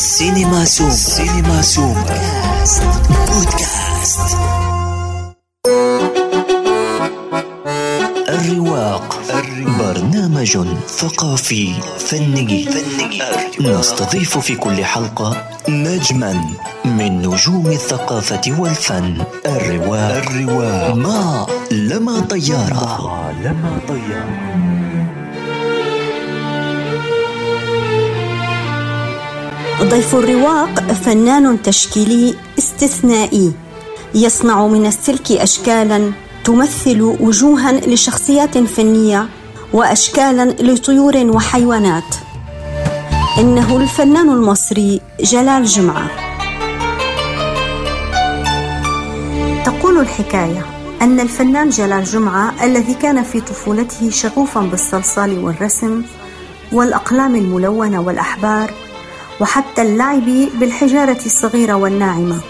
سينما سوم. سينما سوم. بودكاست. الرواق. برنامج ثقافي فني. نستضيف في كل حلقة نجما من نجوم الثقافة والفن. الرواق. الرواق ما لما طيارة. ما لما طيارة. ضيف الرواق فنان تشكيلي استثنائي. يصنع من السلك اشكالا تمثل وجوها لشخصيات فنية واشكالا لطيور وحيوانات. إنه الفنان المصري جلال جمعة. تقول الحكاية أن الفنان جلال جمعة الذي كان في طفولته شغوفا بالصلصال والرسم والأقلام الملونة والأحبار وحتى اللعب بالحجارة الصغيرة والناعمة.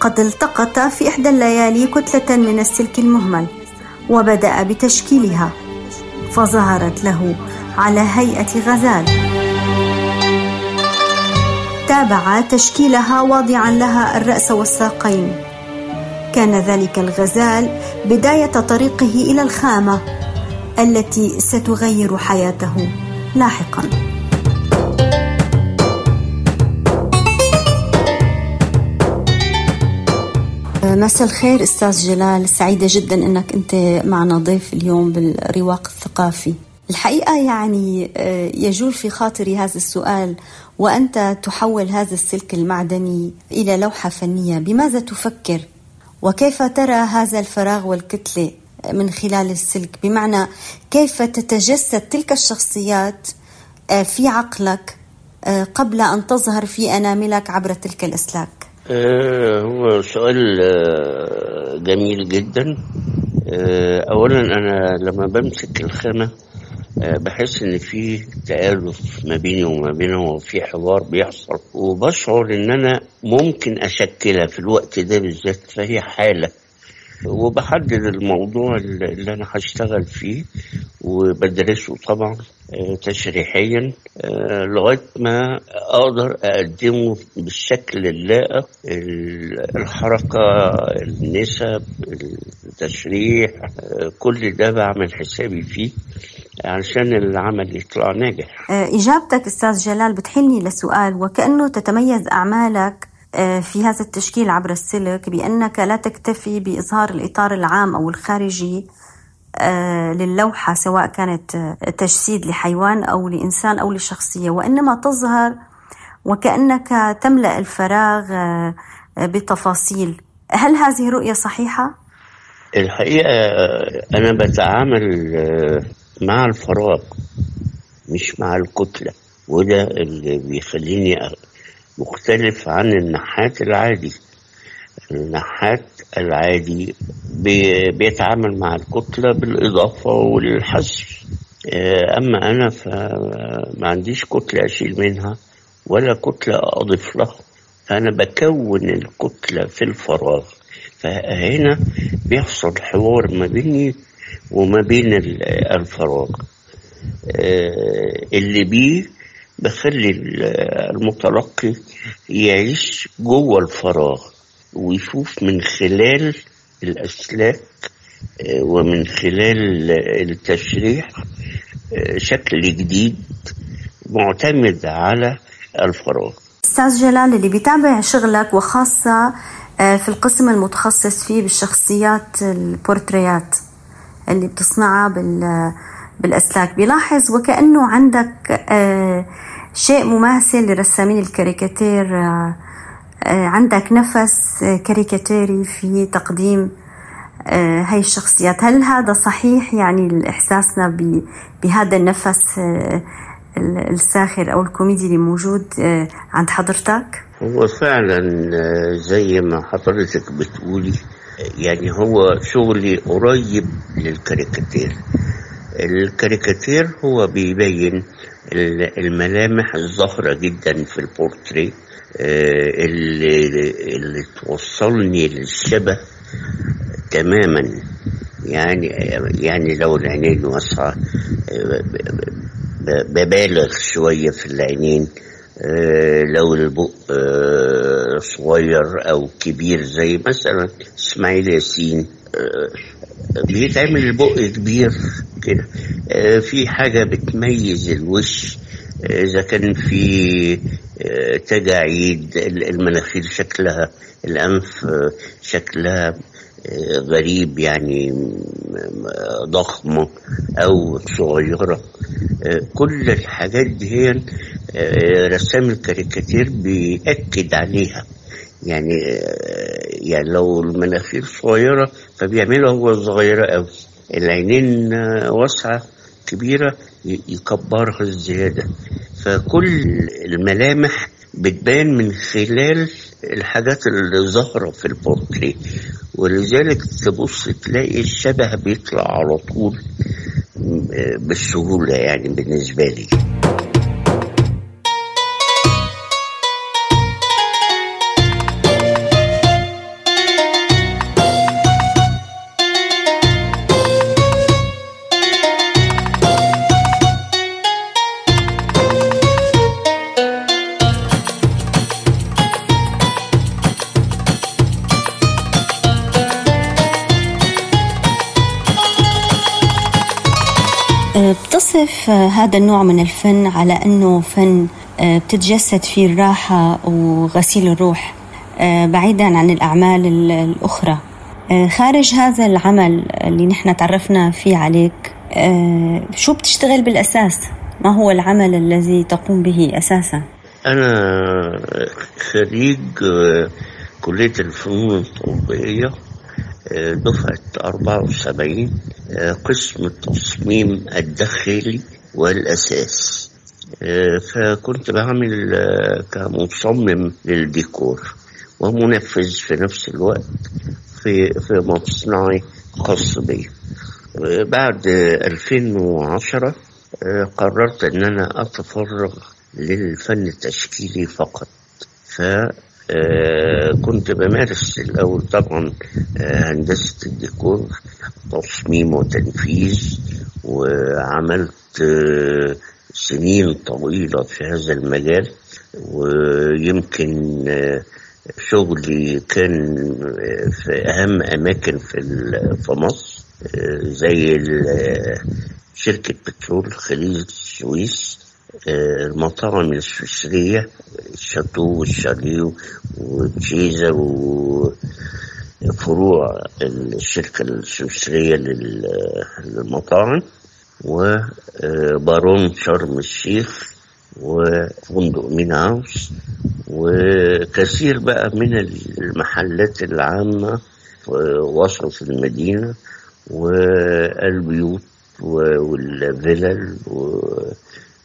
قد التقط في إحدى الليالي كتلة من السلك المهمل وبدأ بتشكيلها. فظهرت له على هيئة غزال. تابع تشكيلها واضعا لها الرأس والساقين. كان ذلك الغزال بداية طريقه إلى الخامة التي ستغير حياته لاحقاً. مساء الخير أستاذ جلال. سعيدة جدا إنك أنت معنا ضيف اليوم بالرواق الثقافي. الحقيقة يعني آه، يجول في خاطري هذا السؤال وأنت تحول هذا السلك المعدني إلى لوحة فنية. بماذا تفكر؟ وكيف ترى هذا الفراغ والكتلة من خلال السلك؟ بمعنى كيف تتجسد تلك الشخصيات آه، في عقلك آه، قبل أن تظهر في أناملك عبر تلك الأسلاك؟ آه، هو سؤال آه، جميل جدا. آه، اولا أنا لما بمسك الخامة بحس إن في تآلف ما بيني وما بينه وفي حوار بيحصل وبشعر إن أنا ممكن أشكلها في الوقت ده بالذات فهي حالة. وبحدد الموضوع اللي أنا هشتغل فيه وبدرسه طبعا آه، تشريحيا آه، لغاية ما أقدر أقدمه بالشكل اللائق الحركة النسب التشريح آه، كل ده بعمل حسابي فيه عشان العمل يطلع ناجح. إجابتك أستاذ جلال بتحلني لسؤال وكأنه تتميز أعمالك آه، في هذا التشكيل عبر السلك بأنك لا تكتفي بإظهار الإطار العام أو الخارجي آه، للوحة سواء كانت آه، تجسيد لحيوان أو لإنسان أو لشخصية وإنما تظهر وكأنك تملأ الفراغ بتفاصيل هل هذه رؤية صحيحة؟ الحقيقة أنا بتعامل مع الفراغ مش مع الكتلة وده اللي بيخليني مختلف عن النحات العادي. النحات العادي بيتعامل مع الكتلة بالإضافة والحذف آه، أما أنا فما عنديش كتلة أشيل منها ولا كتلة أضيف لها. فأنا بكون الكتلة في الفراغ. فهنا بيحصل حوار ما بيني وما بين الفراغ. آه، اللي بيه بخلي المتلقي يعيش جوه الفراغ ويشوف من خلال الأسلاك آه، ومن خلال التشريح آه، شكل جديد معتمد على الفراغ. أستاذ جلال اللي بيتابع شغلك وخاصة آه، في القسم المتخصص فيه بالشخصيات البورتريات اللي بتصنعها بالأسلاك بيلاحظ وكأنه عندك شيء مماثل لرسامين الكاريكاتير آه، آه، عندك نفس كاريكاتيري في تقديم آه، هاي الشخصيات. هل هذا صحيح؟ يعني إحساسنا بهذا النفس الساخر أو الكوميدي اللي موجود عند حضرتك؟ هو فعلا زي ما حضرتك بتقولي يعني هو شغلي قريب للكاريكاتير. الكاريكاتير هو بيبين الملامح الظاهرة جدا في البورتري آه، اللي, اللي توصلني للشبه تماما. يعني يعني لو العينين واسعة آه، ببالغ شوية في العينين آه، لو البق صغير أو كبير زي مثلا إسماعيل ياسين بيتعمل البق كبير كده. في حاجة بتميز الوش آه، إذا كان في آه، تجاعيد المناخير شكلها الأنف آه، شكلها آه، غريب يعني ضخمة أو صغيرة. آه، كل الحاجات دي هي آه، رسام الكاريكاتير بيأكد عليها. يعني آه، يعني لو المناخير صغيرة فبيعملها هو صغيرة أوي. العينين آه، واسعة. كبيرة يكبرها الزيادة فكل الملامح بتبان من خلال الحاجات اللي ظاهرة في البورتريه. ولذلك تبص تلاقي الشبه بيطلع على طول بالسهولة يعني بالنسبة لي. بتصف آه، هذا النوع من الفن على أنه فن آه، بتتجسد فيه الراحة وغسيل الروح بعيدا عن الأعمال ال- الأخرى خارج هذا العمل اللي نحن تعرفنا فيه عليك شو بتشتغل بالأساس؟ ما هو العمل الذي تقوم به أساسا؟ أنا خريج كلية الفنون التطبيقية آه، دفعة 74 آه، قسم التصميم الداخلي والأساس. آه، فكنت بعمل آه، كمصمم للديكور ومنفذ في نفس الوقت في في مصنعي خاص بي. بعد آه، 2010 آه، قررت إن أنا أتفرغ للفن التشكيلي فقط. ف كنت بمارس الأول طبعا آه، هندسة الديكور تصميم وتنفيذ وعملت آه، سنين طويلة في هذا المجال ويمكن آه، شغلي كان آه، في أهم أماكن في مصر آه، زي شركة بترول خليج السويس آه، المطاعم السويسرية الشاتو والشاليو وتشيزر وفروع الشركة السويسرية لل- للمطاعم وبارون شرم الشيخ وفندق مين هاوس وكثير بقى من المحلات العامة في وسط المدينة والبيوت والفلل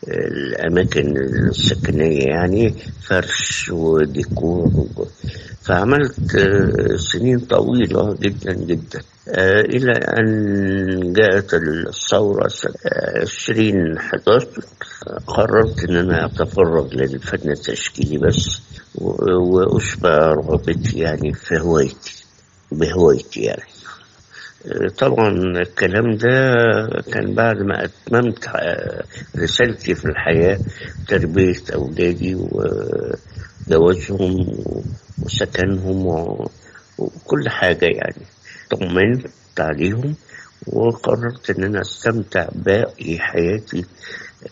والأماكن السكنية يعني فرش وديكور فعملت آه، سنين طويلة جدا جدا. آه، إلى أن جاءت الثورة سنة 2011 قررت إن أنا أتفرغ للفن التشكيلي بس وأشبع رغبتي يعني في هوايتي بهوايتي يعني. طبعا الكلام ده كان بعد ما أتممت آه، رسالتي في الحياة تربية أولادي وجوازهم وسكنهم وكل حاجة يعني. طمنت عليهم وقررت إن أنا أستمتع باقي حياتي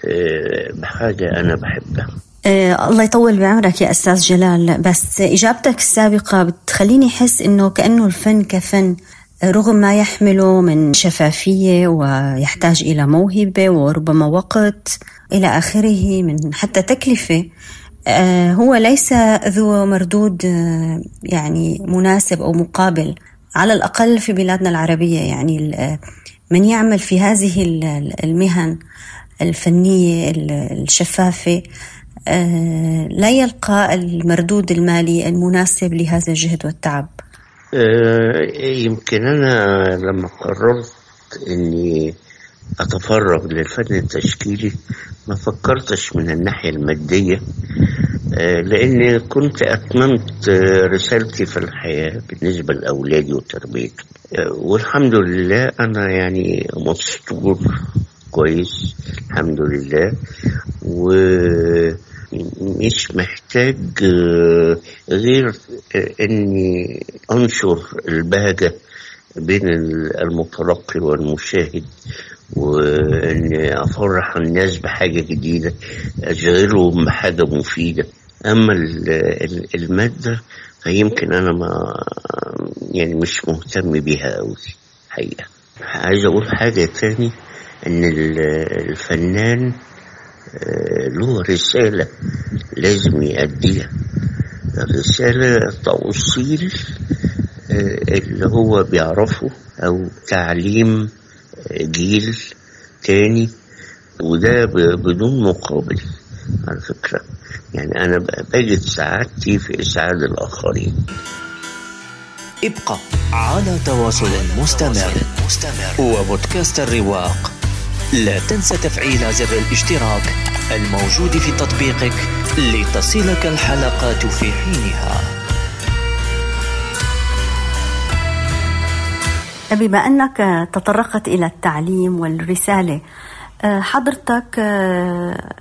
آه، بحاجة أنا بحبها. آه الله يطول بعمرك يا أستاذ جلال. بس إجابتك السابقة بتخليني أحس إنه كأنه الفن كفن. رغم ما يحمله من شفافية ويحتاج إلى موهبة وربما وقت إلى آخره من حتى تكلفة آه هو ليس ذو مردود آه يعني مناسب أو مقابل. على الأقل في بلادنا العربية يعني آه، من يعمل في هذه ال- المهن الفنية ال- الشفافة لا يلقى المردود المالي المناسب لهذا الجهد والتعب. يمكن أنا لما قررت إني أتفرغ للفن التشكيلي ما فكرتش من الناحية المادية آه، لأني كنت أتممت آه، رسالتي في الحياة بالنسبة لأولادي وتربيتهم آه، والحمد لله أنا يعني مستور كويس الحمد لله. و مش محتاج آه، غير آه، إني أنشر البهجة بين المتلقي والمشاهد وإني أفرح الناس بحاجة جديدة أشغلهم بحاجة مفيدة. أما المادة فيمكن أنا ما يعني مش مهتم بيها قوي حقيقة. عايز أقول حاجة تاني إن الفنان له رسالة لازم يأديها. الرسالة توصيل آه، اللي هو بيعرفه أو تعليم آه، جيل تاني وده بدون مقابل على فكرة. يعني أنا بجد سعادتي في إسعاد الآخرين. ابقى على تواصل مستمر. وبودكاست الرواق. لا تنسى تفعيل زر الاشتراك الموجود في تطبيقك لتصلك الحلقات في حينها. بما أنك تطرقت إلى التعليم والرسالة آه، حضرتك آه،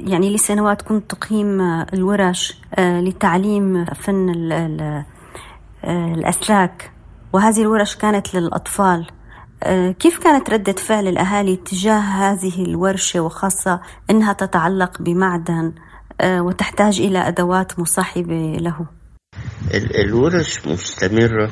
يعني لسنوات كنت تقيم الورش آه، لتعليم فن الأسلاك وهذه الورش كانت للأطفال. كيف كانت ردة فعل الأهالي تجاه هذه الورشة وخاصة أنها تتعلق بمعدن آه، وتحتاج إلى أدوات مصاحبة له؟ الورش مستمرة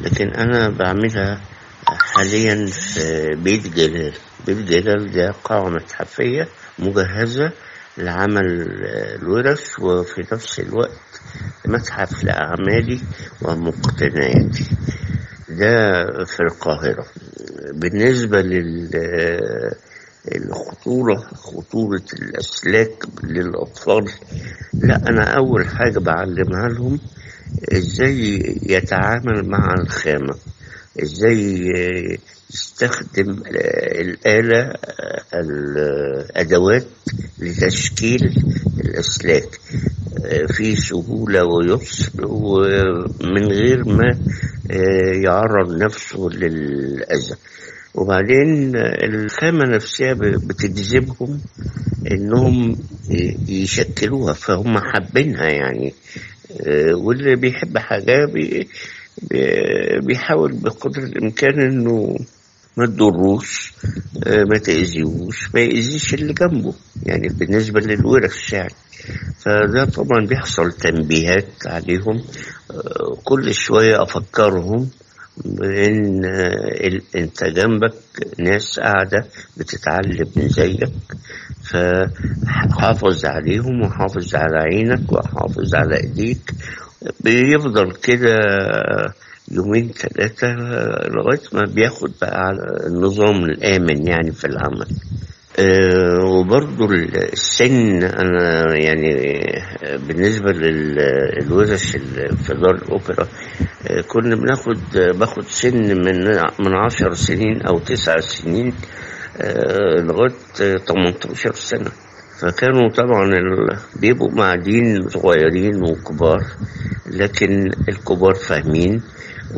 لكن أنا بعملها حاليا في بيت جلال. بيت جلال ده قاعة متحفية مجهزة لعمل الورش وفي نفس الوقت متحف لأعمالي ومقتنياتي. ده في القاهرة. بالنسبة للخطورة خطورة الأسلاك للأطفال لا أنا أول حاجة بعلمها لهم إزاي يتعامل مع الخامة إزاي يستخدم الآلة الأدوات لتشكيل الأسلاك. في سهولة ويسر ومن غير ما يعرض نفسه للأذى. وبعدين الخامة نفسها بتجذبهم إنهم يشكلوها فهم حابينها يعني. واللي بيحب حاجة بيحاول بقدر الإمكان إنه ما تضروش ما تأذيوش ما يأذيش اللي جنبه يعني بالنسبة للورش يعني. فده طبعا بيحصل تنبيهات عليهم كل شوية أفكرهم بإن أنت جنبك ناس قاعدة بتتعلم زيك فحافظ عليهم وحافظ على عينك وحافظ على إيديك. بيفضل كده يومين ثلاثة لغاية ما بياخد بقى على النظام الآمن يعني في العمل. وبرضو السن أنا يعني بالنسبة للورش في دار الأوبرا أه كنا بناخد باخد سن من من عشر سنين أو تسع سنين لغاية 18 سنة. فكانوا طبعا بيبقوا قاعدين صغيرين وكبار لكن الكبار فاهمين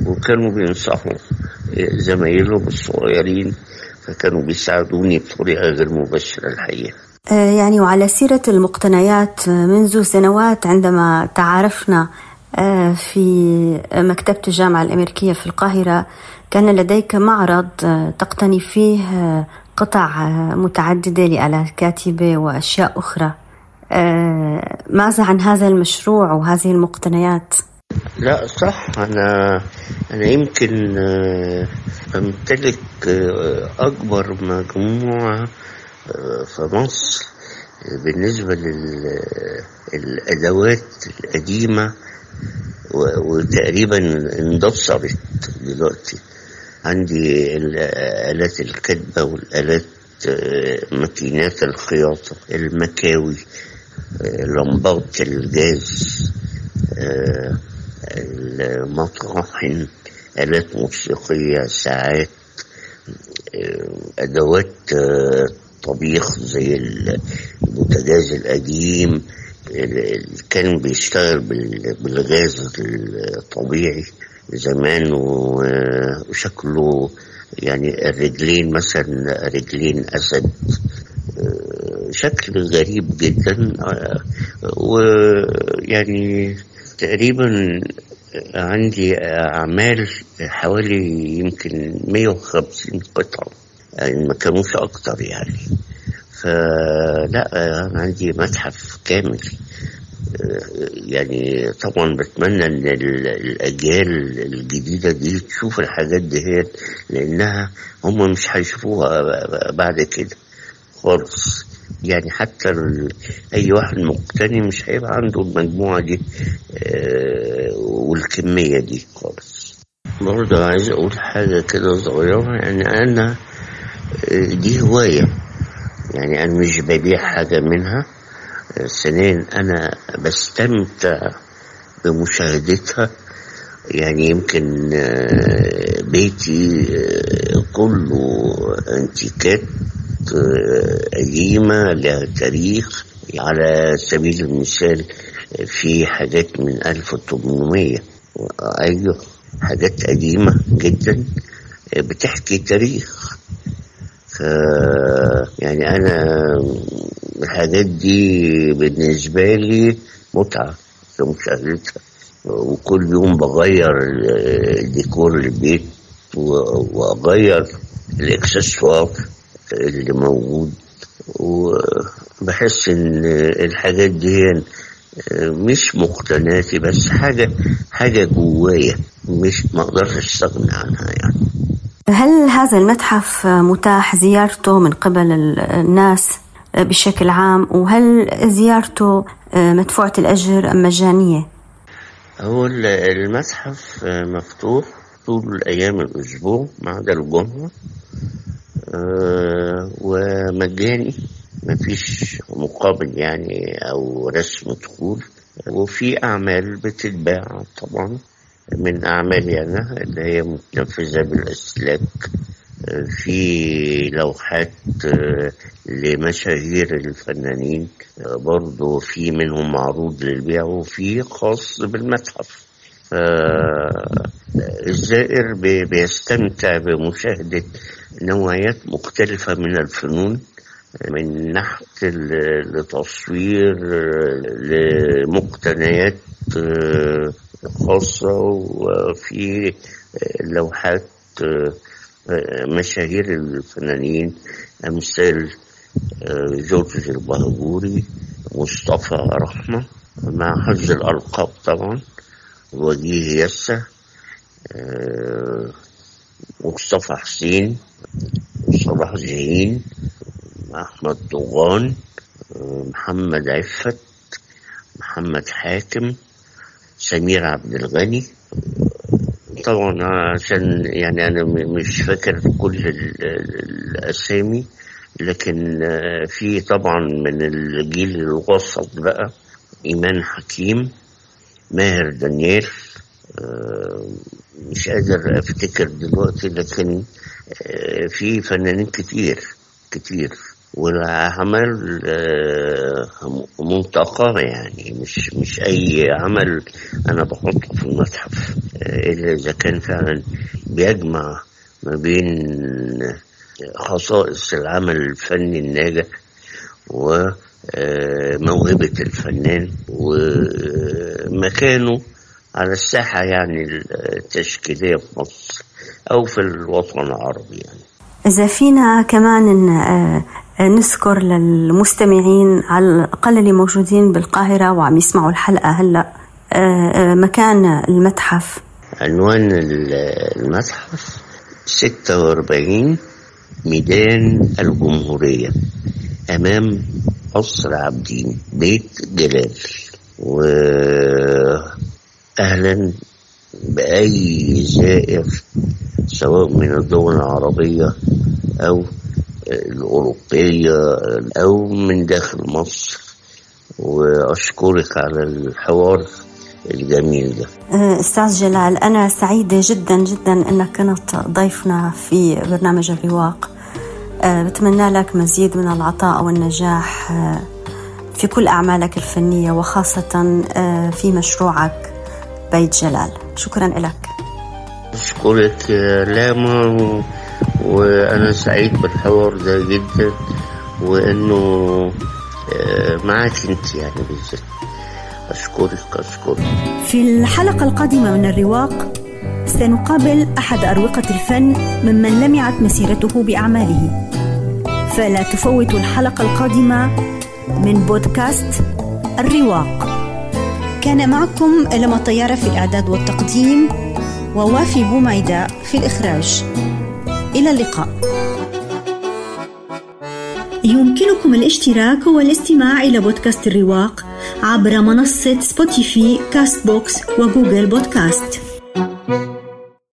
وكانوا بينصحوا زمايلهم الصغيرين فكانوا بيساعدوني بطريقة غير مباشرة الحقيقة يعني وعلى سيرة المقتنيات منذ سنوات عندما تعارفنا في مكتبة الجامعة الأمريكية في القاهرة كان لديك معرض تقتني فيه قطع متعددة لآلات كاتبة وأشياء أخرى ماذا عن هذا المشروع وهذه المقتنيات؟ لا صح. أنا أنا يمكن أمتلك أكبر مجموعة في مصر بالنسبة للأدوات القديمة وتقريبا اندثرت دلوقتي. عندي آلات الكتبة والآلات ماكينات الخياطة المكاوي لمبات الجاز المطاحن آلات موسيقية ساعات أدوات طبيخ زي البوتاجاز القديم كان بيشتغل بالغاز الطبيعي زمان وشكله يعني الرجلين مثلا رجلين أسد شكل غريب جدا ويعني تقريبا عندي أعمال حوالي يمكن 150 قطعة. يعني ما كانوش أكتر يعني. فلا أنا عندي متحف كامل. يعني طبعا بتمنى إن الأجيال الجديدة دي تشوف الحاجات دي لأنها هم مش هيشوفوها بعد كده خالص. يعني حتى أي واحد مقتني مش هيبقى عنده المجموعة دي آه، والكمية دي خالص. برضه عايز أقول حاجة كده صغيرة يعني أنا آه، دي هواية. يعني أنا مش ببيع حاجة منها. ثانيا أنا بستمتع بمشاهدتها. يعني يمكن آه، بيتي آه، كله أنتيكات. آه، قديمة لها تاريخ على سبيل المثال في حاجات من 1800 أيوه حاجات قديمة جدا بتحكي تاريخ. ف يعني أنا الحاجات دي بالنسبة لي متعة في مشاهدتها. وكل يوم بغير ديكور البيت وأغير الإكسسوار. اللي موجود وبحس إن الحاجات دي مش مقتناتي بس حاجة حاجة جوايا مش ما أقدرش أستغنى عنها يعني. هل هذا المتحف متاح زيارته من قبل الناس بشكل عام؟ وهل زيارته مدفوعة الأجر أم مجانية؟ هو المتحف مفتوح طول أيام الأسبوع ما عدا الجمعة. ومجاني. مفيش مقابل يعني أو رسم دخول. وفي أعمال بتتباع طبعا. من أعمالي أنا اللي هي متنفذة بالأسلاك. في لوحات آه، لمشاهير الفنانين. آه، برضو في منهم معروض للبيع وفي خاص بالمتحف. الزائر بيستمتع بمشاهدة نوعيات مختلفة من الفنون من نحت لتصوير لمقتنيات آه، خاصة وفي لوحات مشاهير الفنانين أمثال آه، جورج البهجوري مصطفى رحمة مع حفظ الألقاب طبعا. وجيه يسا آه، مصطفى حسين صلاح جاهين أحمد طوغان آه، محمد عفت محمد حاكم سمير عبد الغني. طبعا عشان يعني أنا مش فاكر كل الأسامي لكن آه، في طبعا من الجيل الوسط بقى إيمان حكيم ماهر دانيال آه، مش قادر أفتكر دلوقتي لكن آه، في فنانين كتير كتير والعمل منتقاه يعني مش مش أي عمل أنا بحطه في المتحف إلا إذا كان فعلا بيجمع ما بين خصائص العمل الفني الناجح وموهبة الفنان ومكانه على الساحة يعني التشكيلية في مصر أو في الوطن العربي يعني. إذا فينا كمان آه، نذكر للمستمعين على الأقل اللي موجودين بالقاهرة وعم يسمعوا الحلقة هلأ. آه، آه، مكان المتحف. عنوان المتحف 46 ميدان الجمهورية أمام قصر عابدين بيت جلال. وأهلا بأي زائر سواء من الدول العربية أو الأوروبية أو من داخل مصر. وأشكرك على الحوار الجميل ده. أستاذ جلال أنا سعيدة جدا جدا أنك كنت ضيفنا في برنامج الرواق. بتمنى لك مزيد من العطاء والنجاح أه، في كل أعمالك الفنية وخاصة في مشروعك بيت جلال. شكرا لك. أشكرك لاما. وأنا سعيد بالحوار ده جدا وإنه آه، معاك أنت يعني بالذات. أشكرك أشكرك. في الحلقة القادمة من الرواق سنقابل أحد أروقة الفن ممن لمعت مسيرته بأعماله. فلا تفوتوا الحلقة القادمة من بودكاست الرواق. كان معكم لمى طيارة في الإعداد والتقديم ووافي بوميدة في الإخراج. إلى اللقاء. يمكنكم الاشتراك والاستماع إلى بودكاست الرواق عبر منصة Spotify Castbox و Google Podcast.